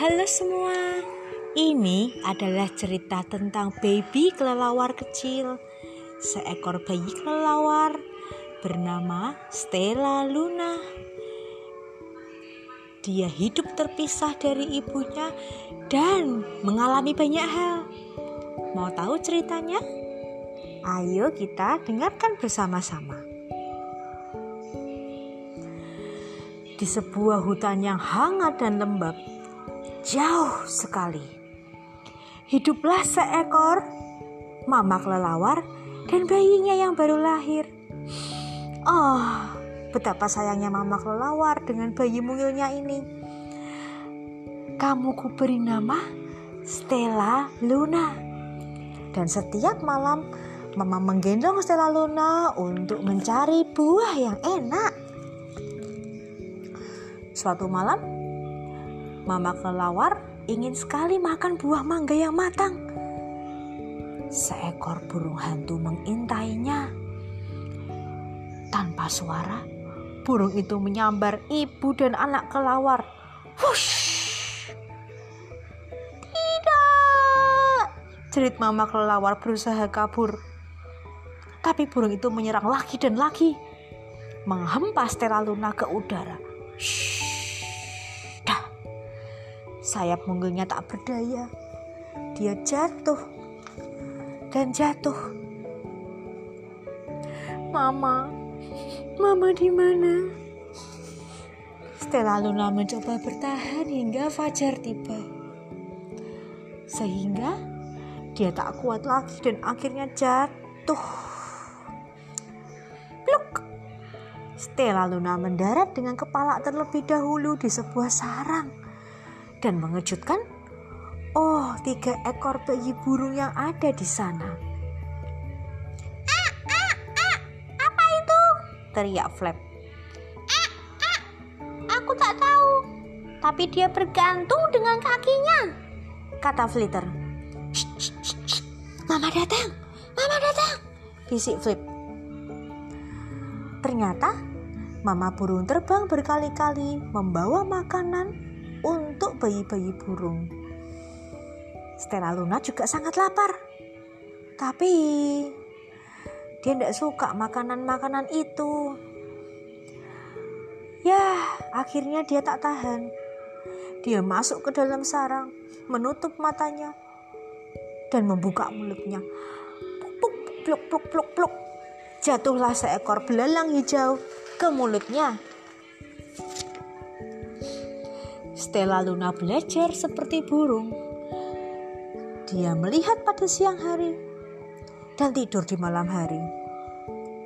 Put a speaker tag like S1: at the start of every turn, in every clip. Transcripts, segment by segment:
S1: Halo semua, ini adalah cerita tentang baby kelelawar kecil. Seekor bayi kelelawar bernama Stella Luna. Dia hidup terpisah dari ibunya dan mengalami banyak hal. Mau tahu ceritanya? Ayo kita dengarkan bersama-sama. Di sebuah hutan yang hangat dan lembab, jauh sekali. Hiduplah seekor mama kelelawar dan bayinya yang baru lahir. Oh, betapa sayangnya mama kelelawar dengan bayi mungilnya ini. Kamu kuberi nama Stella Luna. Dan setiap malam mama menggendong Stella Luna untuk mencari buah yang enak. Suatu malam, Mama kelelawar ingin sekali makan buah mangga yang matang. Seekor burung hantu mengintainya. Tanpa suara, burung itu menyambar ibu dan anak kelawar. Wush! Tidak! Cerit mama kelelawar berusaha kabur. Tapi burung itu menyerang lagi dan lagi. Menghempas Stella Luna ke udara. Shh. Sayap munggulnya tak berdaya. Dia jatuh dan jatuh. Mama, Mama di mana? Stella Luna mencoba bertahan hingga fajar tiba. Sehingga dia tak kuat lagi dan akhirnya jatuh. Pluk. Stella Luna mendarat dengan kepala terlebih dahulu di sebuah sarang dan mengejutkan, oh tiga ekor bayi burung yang ada di sana.
S2: Ah, ah, ah, apa itu?
S1: Teriak Flap.
S2: Ah, ah, aku tak tahu, tapi dia bergantung dengan kakinya.
S1: Kata Flitter. Mama datang, Mama datang, bisik Flip. Ternyata Mama burung terbang berkali-kali membawa makanan untuk bayi-bayi burung. Stella Luna juga sangat lapar. Tapi dia tidak suka makanan-makanan itu. Ya, akhirnya dia tak tahan. Dia masuk ke dalam sarang, menutup matanya, dan membuka mulutnya. Pluk, pluk, pluk, pluk, pluk. Jatuhlah seekor belalang hijau ke mulutnya. Stella Luna belajar seperti burung. Dia melihat pada siang hari dan tidur di malam hari.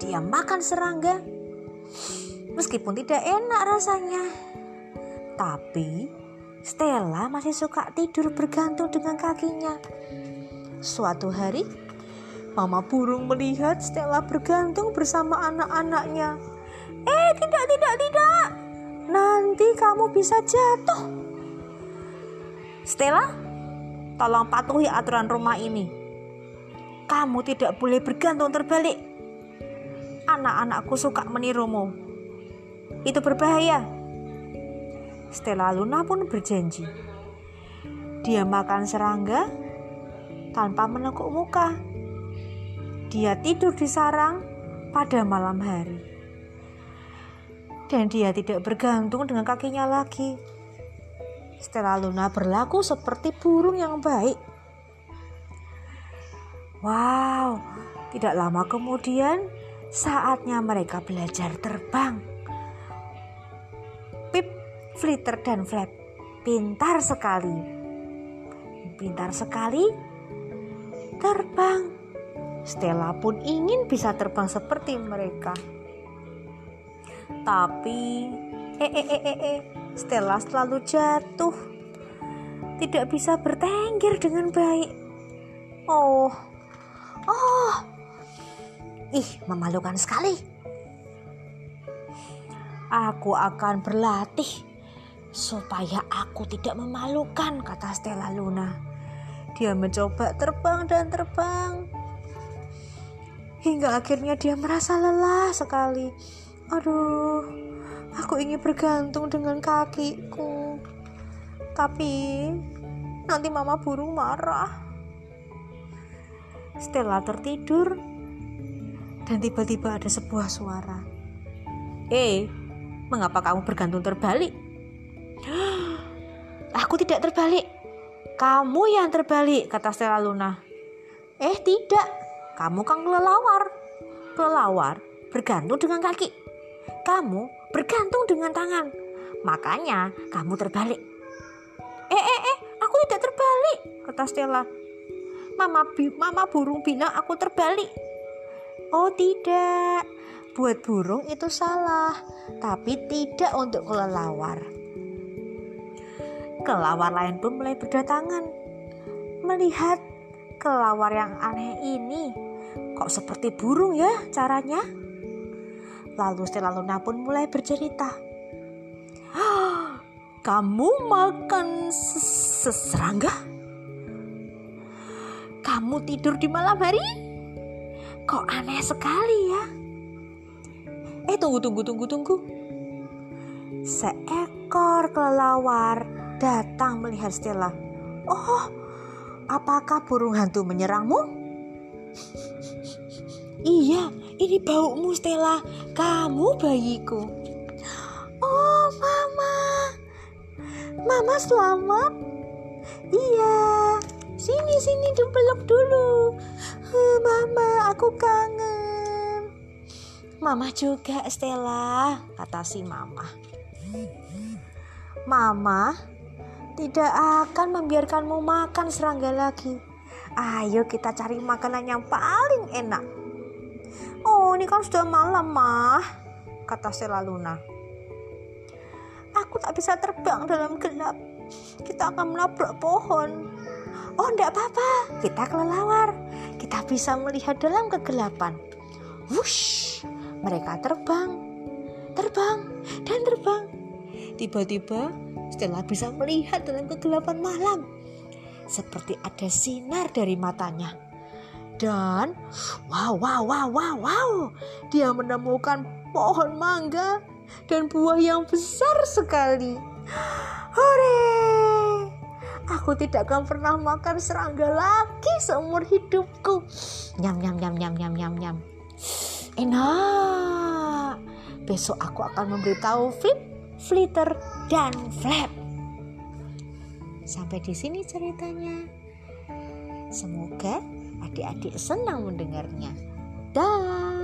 S1: Dia makan serangga meskipun tidak enak rasanya. Tapi Stella masih suka tidur bergantung dengan kakinya. Suatu hari, Mama burung melihat Stella bergantung bersama anak-anaknya. Eh, tidak, tidak, tidak bisa jatuh. Stella, tolong patuhi aturan rumah ini. Kamu tidak boleh bergantung terbalik. Anak-anakku suka menirumu. Itu berbahaya. Stella Luna pun berjanji. Dia makan serangga tanpa menekuk muka. Dia tidur di sarang pada malam hari dan dia tidak bergantung dengan kakinya lagi. Stella Luna berlaku seperti burung yang baik. Wow, tidak lama kemudian saatnya mereka belajar terbang. Pip, Flitter, dan Flap pintar sekali. Pintar sekali terbang. Stella pun ingin bisa terbang seperti mereka. Tapi eh eh eh eh, eh. Stella selalu jatuh. Tidak bisa bertengger dengan baik. Oh. Oh. Ih, memalukan sekali. Aku akan berlatih supaya aku tidak memalukan, kata Stella Luna. Dia mencoba terbang dan terbang. Hingga akhirnya dia merasa lelah sekali. Aduh, aku ingin bergantung dengan kakiku. Tapi nanti mama burung marah. Stella tertidur dan tiba-tiba ada sebuah suara. Eh, mengapa kamu bergantung terbalik? Aku tidak terbalik. Kamu yang terbalik, kata Stella Luna. Eh, tidak. Kamu kan kelelawar. Kelelawar bergantung dengan kaki. Kamu bergantung dengan tangan. Makanya kamu terbalik. Eh, eh, eh, aku tidak terbalik, kata Stella. Mama, mama burung bilang aku terbalik. Oh tidak, buat burung itu salah, tapi tidak untuk kelelawar. Kelelawar lain pun mulai berdatangan. Melihat kelelawar yang aneh ini, kok seperti burung ya caranya? Lalu Stella Luna pun mulai bercerita. Kamu makan seserangga? Kamu tidur di malam hari? Kok aneh sekali ya? Eh tunggu tunggu tunggu tunggu. Seekor kelelawar datang melihat Stella. Oh, apakah burung hantu menyerangmu? iya, ini baumu Stella. Kamu bayiku. Oh, Mama. Mama selamat. Iya. Sini sini dipeluk dulu. Uh, mama, aku kangen. Mama juga, Stella, kata si Mama. Mama tidak akan membiarkanmu makan serangga lagi. Ayo kita cari makanan yang paling enak. Oh, ini kan sudah malam, Mah, kata Stella Luna. Aku tak bisa terbang dalam gelap. Kita akan menabrak pohon. Oh, enggak apa-apa. Kita kelelawar. Kita bisa melihat dalam kegelapan. Wush, mereka terbang, terbang, dan terbang Tiba-tiba Stella bisa melihat dalam kegelapan malam seperti ada sinar dari matanya. Dan wow wow wow wow wow dia menemukan pohon mangga dan buah yang besar sekali. Hore! Aku tidak akan pernah makan serangga lagi seumur hidupku. Nyam nyam nyam nyam nyam nyam nyam. Enak. Besok aku akan memberitahu Flip flitter, dan flap. Sampai di sini ceritanya. Semoga adik-adik senang mendengarnya. Dah.